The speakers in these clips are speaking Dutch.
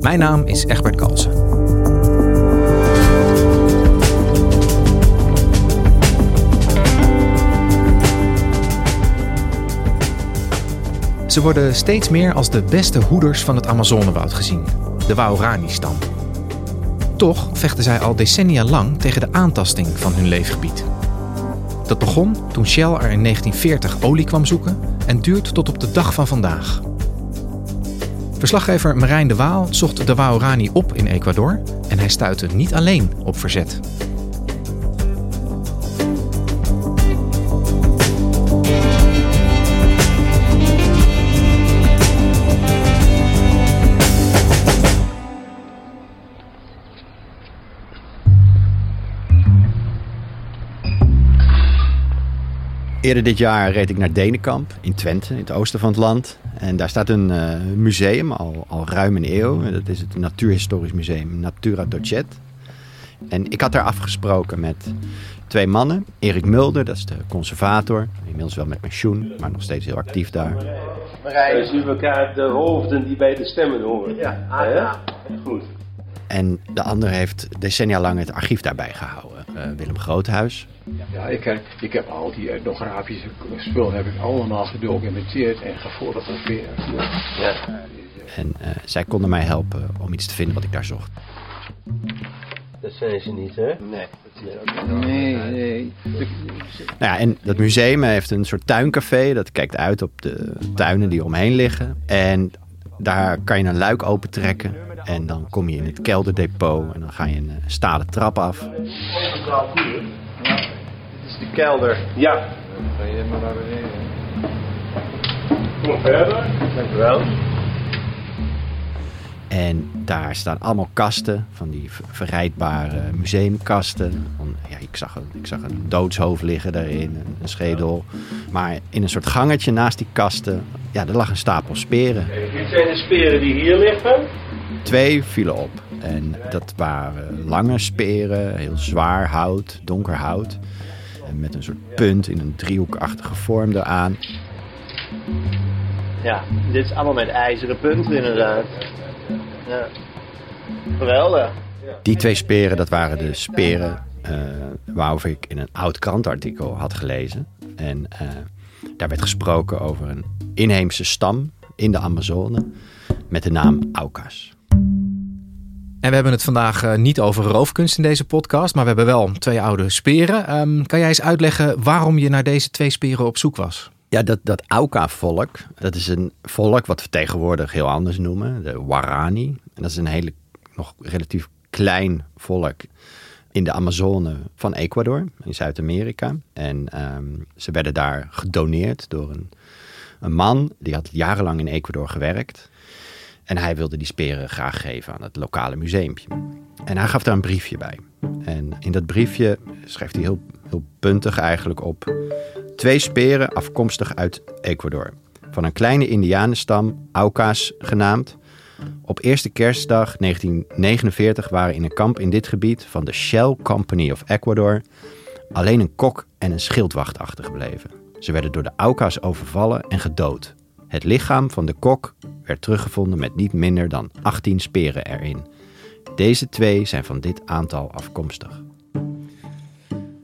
Mijn naam is Egbert Kalsen. Ze worden steeds meer als de beste hoeders van het Amazonewoud gezien, de Waorani-stam. Toch vechten zij al decennia lang tegen de aantasting van hun leefgebied. Dat begon toen Shell er in 1940 olie kwam zoeken en duurt tot op de dag van vandaag. Verslaggever Marijn de Waal zocht de Waorani op in Ecuador en hij stuitte niet alleen op verzet. Eerder dit jaar reed ik naar Denenkamp in Twente, in het oosten van het land. En daar staat een uh, museum, al, al ruim een eeuw. Dat is het Natuurhistorisch Museum Natura Docet. En ik had daar afgesproken met twee mannen. Erik Mulder, dat is de conservator. Inmiddels wel met pensioen, maar nog steeds heel actief daar. Marijn, zien we elkaar de hoofden die bij de stemmen horen. Ja, ah, ja. Goed. En de ander heeft decennia lang het archief daarbij gehouden. Uh, Willem Groothuis. Ja, ik heb, ik heb al die etnografische spullen heb ik allemaal gedocumenteerd en gefotografeerd. Ja. En uh, zij konden mij helpen om iets te vinden wat ik daar zocht. Dat zijn ze niet, hè? Nee. Nee, nee. Nou ja, en dat museum heeft een soort tuincafé. Dat kijkt uit op de tuinen die omheen liggen. En daar kan je een luik opentrekken. En dan kom je in het kelderdepot. En dan ga je een stalen trap af. De kelder. Ja. Dan ga je maar naar beneden. Kom verder. Dank u wel. En daar staan allemaal kasten, van die verrijdbare museumkasten. Ja, ik, zag een, ik zag een doodshoofd liggen daarin, een schedel. Maar in een soort gangetje naast die kasten, ja, er lag een stapel speren. Dit zijn de speren die hier liggen. Twee vielen op. En dat waren lange speren, heel zwaar hout, donker hout. En met een soort punt in een driehoekachtige vorm eraan. Ja, dit is allemaal met ijzeren punten inderdaad. Ja. Geweldig. Die twee speren, dat waren de speren uh, waarover ik in een oud krantartikel had gelezen. En uh, daar werd gesproken over een inheemse stam in de Amazone met de naam Aucas. En we hebben het vandaag uh, niet over roofkunst in deze podcast, maar we hebben wel twee oude speren. Um, kan jij eens uitleggen waarom je naar deze twee speren op zoek was? Ja, dat, dat Auca-volk, dat is een volk wat we tegenwoordig heel anders noemen, de Warani. En dat is een hele, nog relatief klein volk in de Amazone van Ecuador, in Zuid-Amerika. En um, ze werden daar gedoneerd door een, een man, die had jarenlang in Ecuador gewerkt. En hij wilde die speren graag geven aan het lokale museumpje. En hij gaf daar een briefje bij. En in dat briefje schreef hij heel, heel puntig eigenlijk op... Twee speren afkomstig uit Ecuador. Van een kleine indianenstam, Aucas genaamd. Op eerste kerstdag 1949 waren in een kamp in dit gebied van de Shell Company of Ecuador... alleen een kok en een schildwacht achtergebleven. Ze werden door de Aucas overvallen en gedood. Het lichaam van de kok werd teruggevonden met niet minder dan 18 speren erin. Deze twee zijn van dit aantal afkomstig.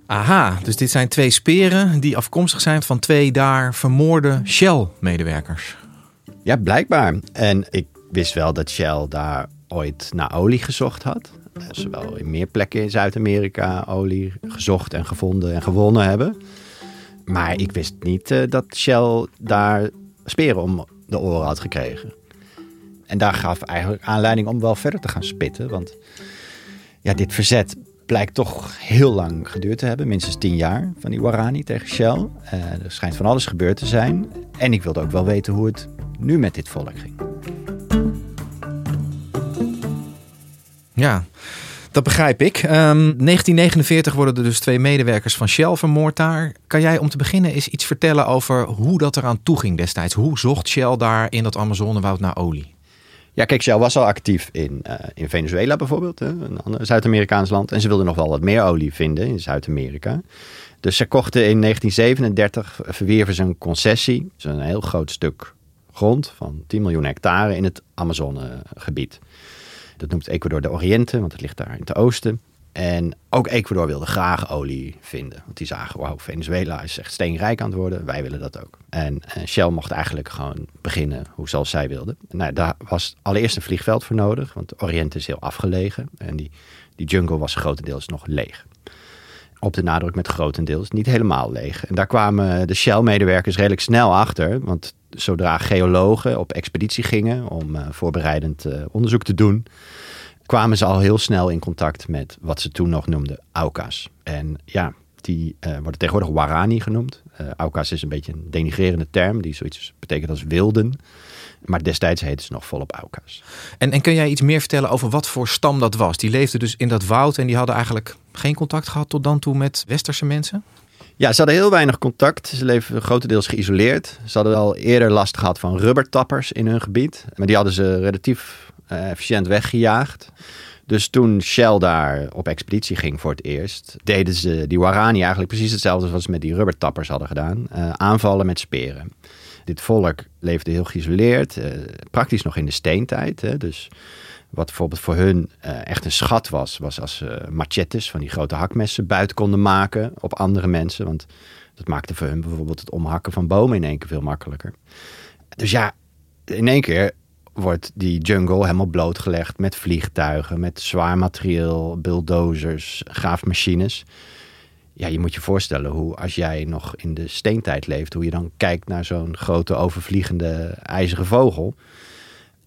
Aha, dus dit zijn twee speren die afkomstig zijn van twee daar vermoorde Shell-medewerkers. Ja, blijkbaar. En ik wist wel dat Shell daar ooit naar olie gezocht had. Uh, zowel in meer plekken in Zuid-Amerika olie gezocht en gevonden en gewonnen hebben. Maar ik wist niet uh, dat Shell daar speren om de oren had gekregen. En daar gaf eigenlijk aanleiding om wel verder te gaan spitten. Want ja, dit verzet blijkt toch heel lang geduurd te hebben. Minstens tien jaar van die Warani tegen Shell. Uh, er schijnt van alles gebeurd te zijn. En ik wilde ook wel weten hoe het nu met dit volk ging. Ja, dat begrijp ik. Um, 1949 worden er dus twee medewerkers van Shell vermoord daar. Kan jij om te beginnen eens iets vertellen over hoe dat eraan toe ging destijds? Hoe zocht Shell daar in dat Amazonewoud naar olie? Ja, kijk, Shell was al actief in, uh, in Venezuela bijvoorbeeld, hè, een ander Zuid-Amerikaans land. En ze wilden nog wel wat meer olie vinden in Zuid-Amerika. Dus ze kochten in 1937, verwierven ze een concessie. Dus een heel groot stuk grond van 10 miljoen hectare in het Amazonegebied. Dat noemt Ecuador de Oriente, want het ligt daar in het oosten. En ook Ecuador wilde graag olie vinden. Want die zagen, wauw, Venezuela is echt steenrijk aan het worden. Wij willen dat ook. En, en Shell mocht eigenlijk gewoon beginnen hoe zoals zij wilden. Nou, daar was allereerst een vliegveld voor nodig. Want de Oriente is heel afgelegen. En die, die jungle was grotendeels nog leeg. Op de nadruk met grotendeels niet helemaal leeg. En daar kwamen de Shell-medewerkers redelijk snel achter. Want zodra geologen op expeditie gingen om uh, voorbereidend uh, onderzoek te doen kwamen ze al heel snel in contact met wat ze toen nog noemden Auka's. En ja, die uh, worden tegenwoordig Warani genoemd. Uh, Auka's is een beetje een denigrerende term, die zoiets betekent als wilden. Maar destijds heette ze nog volop Auka's. En, en kun jij iets meer vertellen over wat voor stam dat was? Die leefden dus in dat woud en die hadden eigenlijk geen contact gehad tot dan toe met westerse mensen? Ja, ze hadden heel weinig contact. Ze leven grotendeels geïsoleerd. Ze hadden al eerder last gehad van rubbertappers in hun gebied. Maar die hadden ze relatief uh, efficiënt weggejaagd. Dus toen Shell daar op expeditie ging voor het eerst, deden ze die Warani eigenlijk precies hetzelfde als ze met die rubbertappers hadden gedaan. Uh, aanvallen met speren. Dit volk leefde heel geïsoleerd, uh, praktisch nog in de steentijd. Hè, dus wat bijvoorbeeld voor hun echt een schat was, was als ze machetes van die grote hakmessen buiten konden maken op andere mensen. Want dat maakte voor hun bijvoorbeeld het omhakken van bomen in één keer veel makkelijker. Dus ja, in één keer wordt die jungle helemaal blootgelegd met vliegtuigen, met zwaar materieel, bulldozers, graafmachines. Ja, je moet je voorstellen hoe als jij nog in de steentijd leeft, hoe je dan kijkt naar zo'n grote overvliegende ijzeren vogel.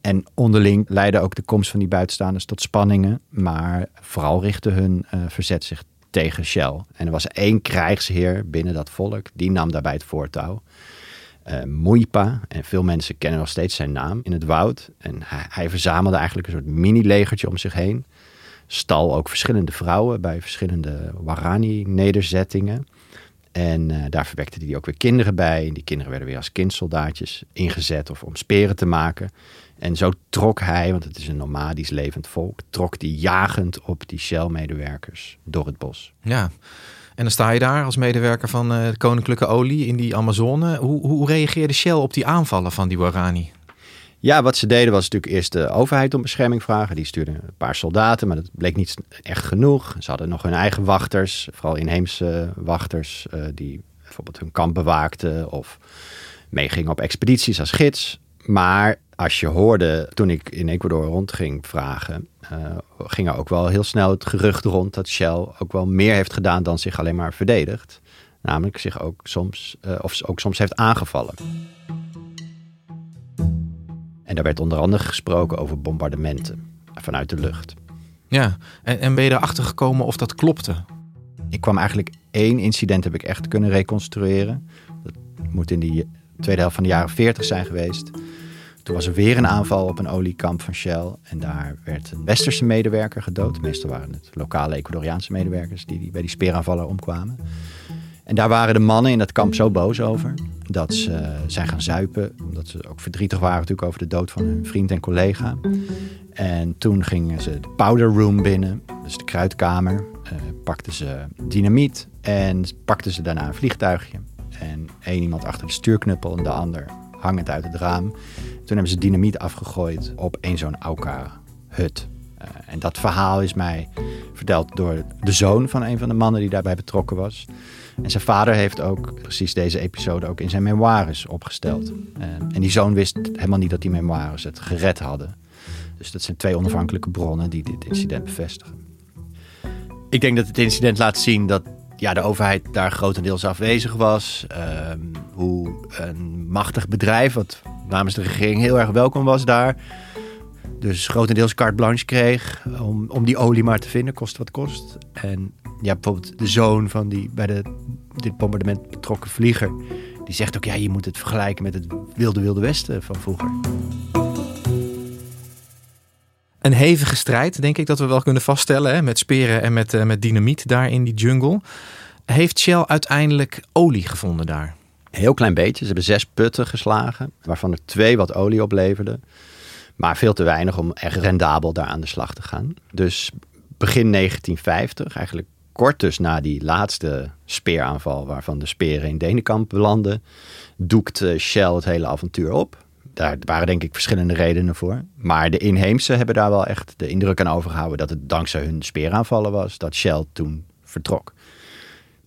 En onderling leidde ook de komst van die buitenstaanders tot spanningen, maar vooral richtte hun uh, verzet zich tegen Shell. En er was één krijgsheer binnen dat volk, die nam daarbij het voortouw uh, Moeipa. En veel mensen kennen nog steeds zijn naam in het woud. En hij, hij verzamelde eigenlijk een soort mini-legertje om zich heen. Stal ook verschillende vrouwen bij verschillende Warani-nederzettingen. En uh, daar verwekte hij ook weer kinderen bij. En die kinderen werden weer als kindsoldaatjes ingezet of om speren te maken. En zo trok hij, want het is een nomadisch levend volk, trok die jagend op die Shell-medewerkers door het bos. Ja, en dan sta je daar als medewerker van de Koninklijke Olie in die Amazone. Hoe, hoe reageerde Shell op die aanvallen van die Warani? Ja, wat ze deden was natuurlijk eerst de overheid om bescherming vragen. Die stuurden een paar soldaten, maar dat bleek niet echt genoeg. Ze hadden nog hun eigen wachters, vooral inheemse wachters, uh, die bijvoorbeeld hun kamp bewaakten of meegingen op expedities als gids. Maar als je hoorde, toen ik in Ecuador rond ging vragen, uh, ging er ook wel heel snel het gerucht rond dat Shell ook wel meer heeft gedaan dan zich alleen maar verdedigd. Namelijk zich ook soms, uh, of ook soms heeft aangevallen. En daar werd onder andere gesproken over bombardementen vanuit de lucht. Ja, en, en ben je erachter gekomen of dat klopte? Ik kwam eigenlijk één incident heb ik echt kunnen reconstrueren. Dat moet in die tweede helft van de jaren 40 zijn geweest. Toen was er weer een aanval op een oliekamp van Shell. En daar werd een westerse medewerker gedood. Meestal waren het lokale Ecuadoriaanse medewerkers die bij die speeraanvallen omkwamen. En daar waren de mannen in dat kamp zo boos over dat ze zijn gaan zuipen. Omdat ze ook verdrietig waren natuurlijk over de dood van hun vriend en collega. En toen gingen ze de powder room binnen, dus de kruidkamer. Uh, pakten ze dynamiet en pakten ze daarna een vliegtuigje. En één iemand achter de stuurknuppel en de ander hangend uit het raam. Toen hebben ze dynamiet afgegooid op één zo'n Auka-hut. Uh, en dat verhaal is mij verteld door de zoon van een van de mannen die daarbij betrokken was. En zijn vader heeft ook precies deze episode ook in zijn memoires opgesteld. Uh, en die zoon wist helemaal niet dat die memoires het gered hadden. Dus dat zijn twee onafhankelijke bronnen die dit incident bevestigen. Ik denk dat het incident laat zien dat ja, de overheid daar grotendeels afwezig was. Ehm, hoe een machtig bedrijf, wat namens de regering heel erg welkom was daar. Dus grotendeels carte blanche kreeg om, om die olie maar te vinden, kost wat kost. En ja, bijvoorbeeld de zoon van die bij de, dit bombardement betrokken vlieger. Die zegt ook, ja, je moet het vergelijken met het wilde wilde westen van vroeger. Een hevige strijd, denk ik dat we wel kunnen vaststellen. Hè? Met speren en met, uh, met dynamiet daar in die jungle. Heeft Shell uiteindelijk olie gevonden daar? Een heel klein beetje. Ze hebben zes putten geslagen, waarvan er twee wat olie opleverden. Maar veel te weinig om echt rendabel daar aan de slag te gaan. Dus begin 1950, eigenlijk kort dus na die laatste speeraanval... waarvan de speren in Denenkamp belanden... doekt Shell het hele avontuur op daar waren denk ik verschillende redenen voor. Maar de inheemse hebben daar wel echt de indruk aan overgehouden dat het dankzij hun speeraanvallen was dat Shell toen vertrok.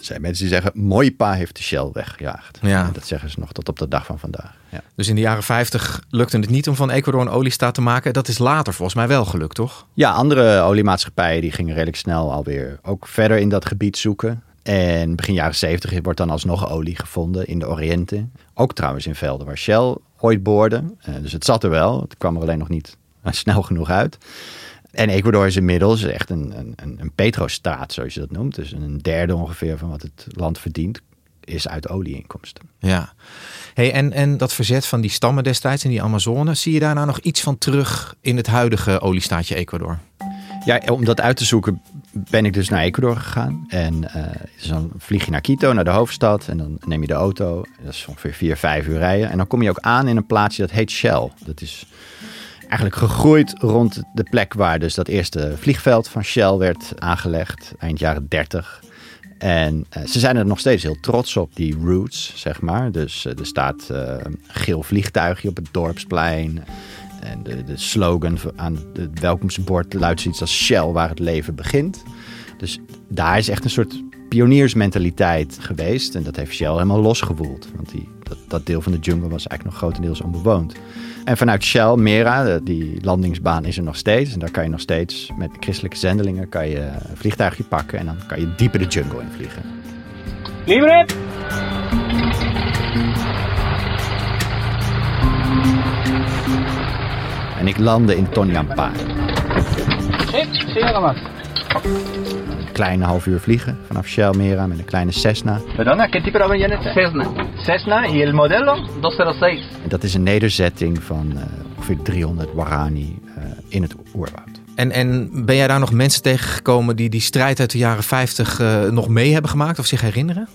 Zijn mensen die zeggen, Moipa heeft de Shell weggejaagd. Ja. En dat zeggen ze nog tot op de dag van vandaag. Ja. Dus in de jaren 50 lukte het niet om van Ecuador een oliestaat te maken. Dat is later volgens mij wel gelukt, toch? Ja, andere oliemaatschappijen die gingen redelijk snel alweer ook verder in dat gebied zoeken. En begin jaren 70 wordt dan alsnog olie gevonden in de Oriënte. Ook trouwens in velden waar Shell ooit boorde. Uh, dus het zat er wel. Het kwam er alleen nog niet snel genoeg uit. En Ecuador is inmiddels echt een, een, een petrostaat, zoals je dat noemt. Dus een derde ongeveer van wat het land verdient, is uit olieinkomsten. Ja. Hey, en, en dat verzet van die stammen destijds in die Amazone, zie je daar nou nog iets van terug in het huidige oliestaatje Ecuador? Ja, om dat uit te zoeken ben ik dus naar Ecuador gegaan. En uh, dan vlieg je naar Quito, naar de hoofdstad. En dan neem je de auto. Dat is ongeveer vier, vijf uur rijden. En dan kom je ook aan in een plaatsje dat heet Shell. Dat is eigenlijk gegroeid rond de plek waar dus dat eerste vliegveld van Shell werd aangelegd. Eind jaren 30. En uh, ze zijn er nog steeds heel trots op, die roots, zeg maar. Dus uh, er staat een geel vliegtuigje op het dorpsplein. En de, de slogan aan het welkomstbord luidt zoiets als Shell, waar het leven begint. Dus daar is echt een soort pioniersmentaliteit geweest. En dat heeft Shell helemaal losgewoeld. Want die, dat, dat deel van de jungle was eigenlijk nog grotendeels onbewoond. En vanuit Shell, Mera, die landingsbaan is er nog steeds. En daar kan je nog steeds met christelijke zendelingen kan je een vliegtuigje pakken. En dan kan je dieper de jungle in vliegen. Libre! En ik landde in Tonyampá. Kleine half uur vliegen vanaf Shell Mera met een kleine Cessna. Perdona, ¿qué tipo de? Cessna. Cessna y el modelo 206. En dat is een nederzetting van uh, ongeveer 300 Warani uh, in het oerwoud. En, en ben jij daar nog mensen tegengekomen die die strijd uit de jaren 50 uh, nog mee hebben gemaakt of zich herinneren?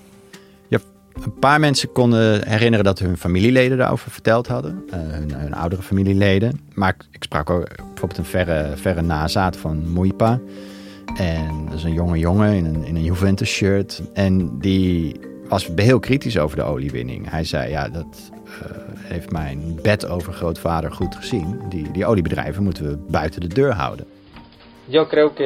Een paar mensen konden herinneren dat hun familieleden daarover verteld hadden. Uh, hun, hun, oudere familieleden. Maar ik, ik, sprak ook bijvoorbeeld een verre, verre nazaat van Moipa. En dat is een jonge jongen in een, in een Juventus shirt. En die was heel kritisch over de oliewinning. Hij zei, ja, dat uh, heeft mijn bedovergrootvader goed gezien. Die, die oliebedrijven moeten we buiten de deur houden. Yo creo que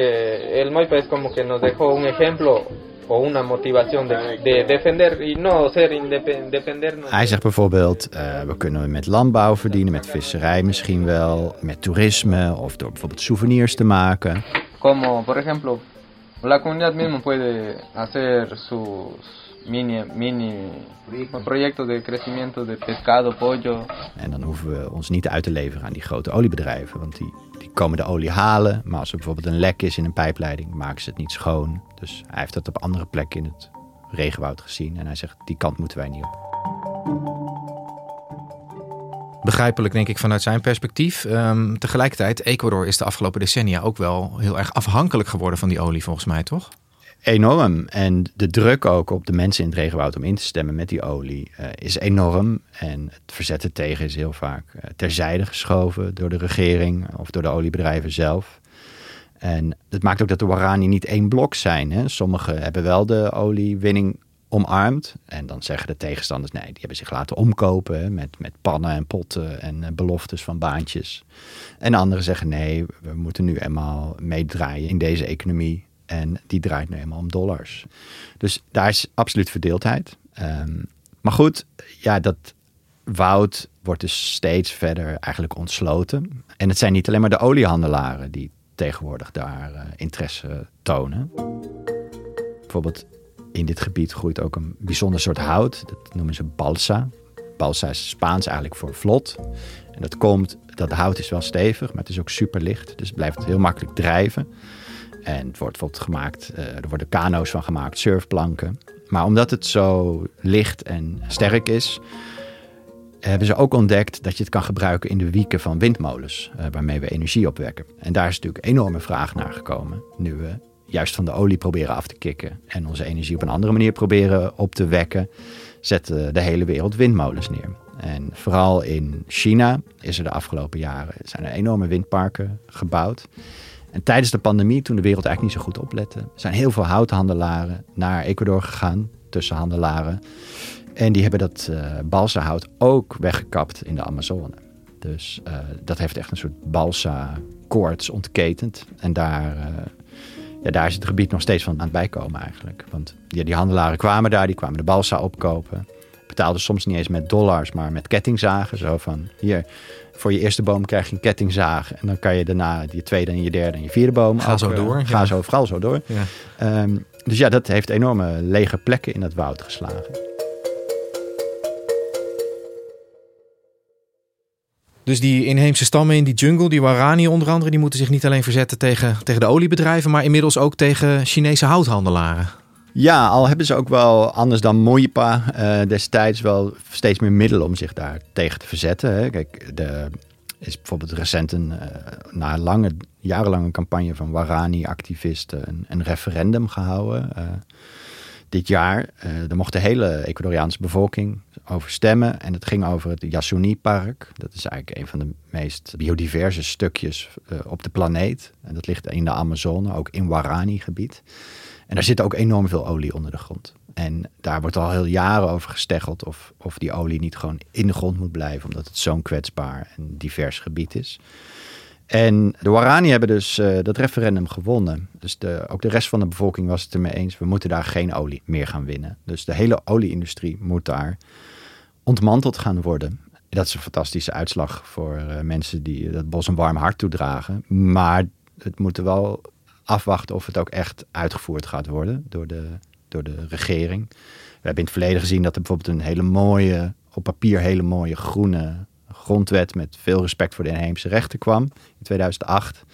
el Moipa es como que nos dejó un ejemplo o una motivación de, de defender y no ser independernos. Hij zegt bijvoorbeeld, uh, we kunnen met landbouw verdienen, met visserij misschien wel, met toerisme of door bijvoorbeeld souvenirs te maken. Como, por ejemplo, la comunidad misma puede hacer sus mini, mini proyectos de crecimiento de pescado, pollo. En dan hoeven we ons niet uit te leveren aan die grote oliebedrijven, want die, die komen de olie halen. Maar als er bijvoorbeeld een lek is in een pijpleiding, maken ze het niet schoon. Dus hij heeft dat op andere plekken in het regenwoud gezien. En hij zegt, die kant moeten wij niet op. Begrijpelijk, denk ik, vanuit zijn perspectief. Um, tegelijkertijd, Ecuador is de afgelopen decennia ook wel heel erg afhankelijk geworden van die olie, volgens mij, toch? Enorm. En de druk ook op de mensen in het regenwoud om in te stemmen met die olie uh, is enorm. En het verzet er tegen is heel vaak uh, terzijde geschoven door de regering of door de oliebedrijven zelf. En dat maakt ook dat de Warani niet één blok zijn. Hè. Sommigen hebben wel de oliewinning omarmd. En dan zeggen de tegenstanders, nee, die hebben zich laten omkopen met, met pannen en potten en uh, beloftes van baantjes. En anderen zeggen, nee, we moeten nu eenmaal meedraaien in deze economie. En die draait nu eenmaal om dollars. Dus daar is absoluut verdeeldheid. Um, maar goed, ja, dat woud wordt dus steeds verder eigenlijk ontsloten. En het zijn niet alleen maar de oliehandelaren die tegenwoordig daar uh, interesse tonen. Bijvoorbeeld in dit gebied groeit ook een bijzonder soort hout. Dat noemen ze balsa. Balsa is Spaans eigenlijk voor vlot. En dat komt, dat hout is wel stevig, maar het is ook super licht. Dus het blijft heel makkelijk drijven. En het wordt bijvoorbeeld gemaakt, uh, er worden kano's van gemaakt, surfplanken. Maar omdat het zo licht en sterk is, hebben ze ook ontdekt dat je het kan gebruiken in de wieken van windmolens, uh, waarmee we energie opwekken. En daar is natuurlijk enorme vraag naar gekomen, nu we juist van de olie proberen af te kicken en onze energie op een andere manier proberen op te wekken, zetten de hele wereld windmolens neer. En vooral in China is er de afgelopen jaren zijn er enorme windparken gebouwd. En tijdens de pandemie, toen de wereld eigenlijk niet zo goed oplette, zijn heel veel houthandelaren naar Ecuador gegaan, tussenhandelaren. En die hebben dat uh, balsahout ook weggekapt in de Amazone. Dus uh, dat heeft echt een soort balsa-koorts ontketend. En daar, uh, ja, daar is het gebied nog steeds van aan het bijkomen eigenlijk. Want ja, die handelaren kwamen daar, die kwamen de balsa opkopen. Betaalden soms niet eens met dollars, maar met kettingzagen. Zo van, hier, voor je eerste boom krijg je een kettingzaag. En dan kan je daarna je tweede en je derde en je vierde boom... Ga ook, zo door. Ga ja. zo, vooral zo door. Ja. Um, dus ja, dat heeft enorme lege plekken in dat woud geslagen. Dus die inheemse stammen in die jungle, die Warani onder andere, die moeten zich niet alleen verzetten tegen, tegen de oliebedrijven, maar inmiddels ook tegen Chinese houthandelaren. Ja, al hebben ze ook wel, anders dan Moipa, uh, destijds wel steeds meer middelen om zich daar tegen te verzetten. Hè. Kijk, er is bijvoorbeeld recent een, uh, na lange, jarenlange campagne van Warani-activisten een, een, referendum gehouden. Uh, dit jaar. er mocht de hele Ecuadoriaanse bevolking over stemmen. En het ging over het Yasuni-park. Dat is eigenlijk een van de meest biodiverse stukjes uh, op de planeet. En dat ligt in de Amazone, ook in Warani-gebied. En daar zit ook enorm veel olie onder de grond. En daar wordt al heel jaren over gesteggeld of, of die olie niet gewoon in de grond moet blijven, omdat het zo'n kwetsbaar en divers gebied is. En de Warani hebben dus uh, dat referendum gewonnen. Dus de, ook de rest van de bevolking was het ermee eens. We moeten daar geen olie meer gaan winnen. Dus de hele olieindustrie moet daar ontmanteld gaan worden. Dat is een fantastische uitslag voor uh, mensen die dat bos een warm hart toedragen. Maar het moet er wel afwachten of het ook echt uitgevoerd gaat worden door de, door de regering. We hebben in het verleden gezien dat er bijvoorbeeld een hele mooie, op papier hele mooie groene grondwet met veel respect voor de inheemse rechten kwam in 2008.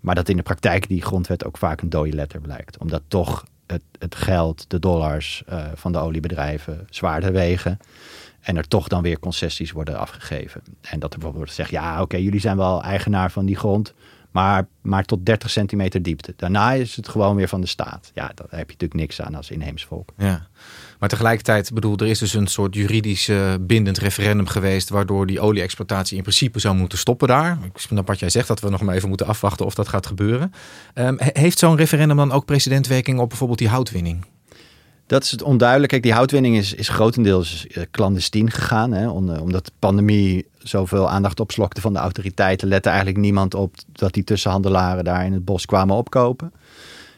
Maar dat in de praktijk die grondwet ook vaak een dode letter blijkt. Omdat toch het, het geld, de dollars uh, van de oliebedrijven zwaarder wegen. En er toch dan weer concessies worden afgegeven. En dat er bijvoorbeeld wordt gezegd, ja oké, jullie zijn wel eigenaar van die grond. Maar, maar tot 30 centimeter diepte. Daarna is het gewoon weer van de staat. Ja, daar heb je natuurlijk niks aan als inheems volk. Ja. Maar tegelijkertijd, bedoel, er is dus een soort juridisch uh, bindend referendum geweest. waardoor die olie-exploitatie in principe zou moeten stoppen daar. Ik snap wat jij zegt, dat we nog maar even moeten afwachten of dat gaat gebeuren. Um, heeft zo'n referendum dan ook precedentwerking op bijvoorbeeld die houtwinning? Dat is het onduidelijk. Kijk, die houtwinning is, is grotendeels clandestien gegaan. Hè, omdat de pandemie zoveel aandacht opslokte van de autoriteiten, lette eigenlijk niemand op dat die tussenhandelaren daar in het bos kwamen opkopen.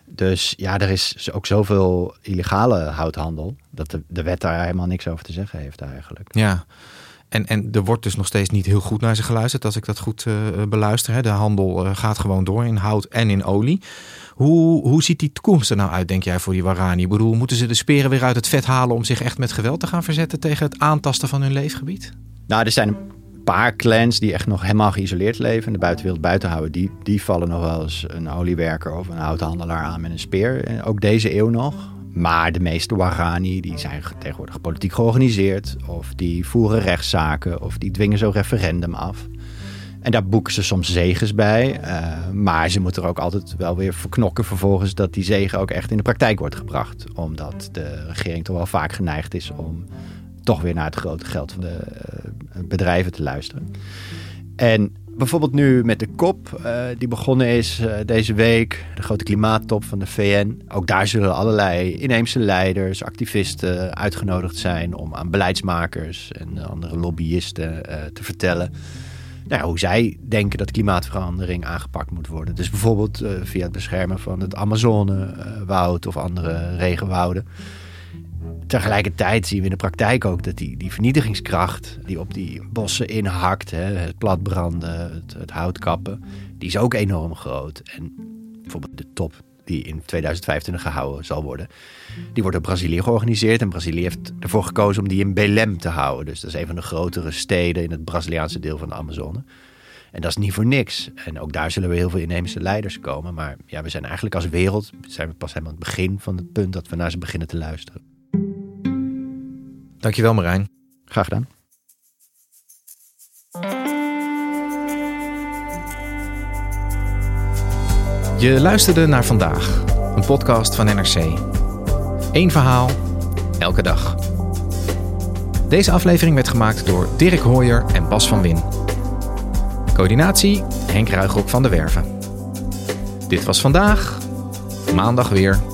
Dus ja, er is ook zoveel illegale houthandel dat de, de wet daar helemaal niks over te zeggen heeft eigenlijk. Ja. En, en er wordt dus nog steeds niet heel goed naar ze geluisterd, als ik dat goed uh, beluister. Hè. De handel uh, gaat gewoon door in hout en in olie. Hoe, hoe ziet die toekomst er nou uit, denk jij, voor die Warani? Ik bedoel, moeten ze de speren weer uit het vet halen om zich echt met geweld te gaan verzetten tegen het aantasten van hun leefgebied? Nou, er zijn een paar clans die echt nog helemaal geïsoleerd leven en de buitenwereld buiten houden. Die, die vallen nog wel eens een oliewerker of een houthandelaar aan met een speer. Ook deze eeuw nog. Maar de meeste Warani die zijn tegenwoordig politiek georganiseerd. Of die voeren rechtszaken. Of die dwingen zo'n referendum af. En daar boeken ze soms zegens bij. Uh, maar ze moeten er ook altijd wel weer verknokken vervolgens dat die zegen ook echt in de praktijk wordt gebracht. Omdat de regering toch wel vaak geneigd is om toch weer naar het grote geld van de uh, bedrijven te luisteren. En bijvoorbeeld nu met de COP, uh, die begonnen is uh, deze week, de grote klimaattop van de VN. Ook daar zullen allerlei inheemse leiders, activisten uitgenodigd zijn om aan beleidsmakers en andere lobbyisten uh, te vertellen. Nou ja, hoe zij denken dat klimaatverandering aangepakt moet worden. Dus bijvoorbeeld via het beschermen van het Amazonewoud of andere regenwouden. Tegelijkertijd zien we in de praktijk ook dat die, die vernietigingskracht die op die bossen inhakt, hè, het platbranden, het, het hout kappen, die is ook enorm groot. En bijvoorbeeld de top die in 2025 gehouden zal worden, die wordt door Brazilië georganiseerd. En Brazilië heeft ervoor gekozen om die in Belém te houden. Dus dat is een van de grotere steden in het Braziliaanse deel van de Amazone. En dat is niet voor niks. En ook daar zullen we heel veel inheemse leiders komen. Maar ja, we zijn eigenlijk als wereld zijn we pas helemaal aan het begin van het punt dat we naar ze beginnen te luisteren. Dankjewel Marijn. Graag gedaan. Je luisterde naar vandaag, een podcast van NRC. Eén verhaal, elke dag. Deze aflevering werd gemaakt door Dirk Hooyer en Bas van Win. Coördinatie Henk Ruigrok van de Werven. Dit was vandaag, maandag weer.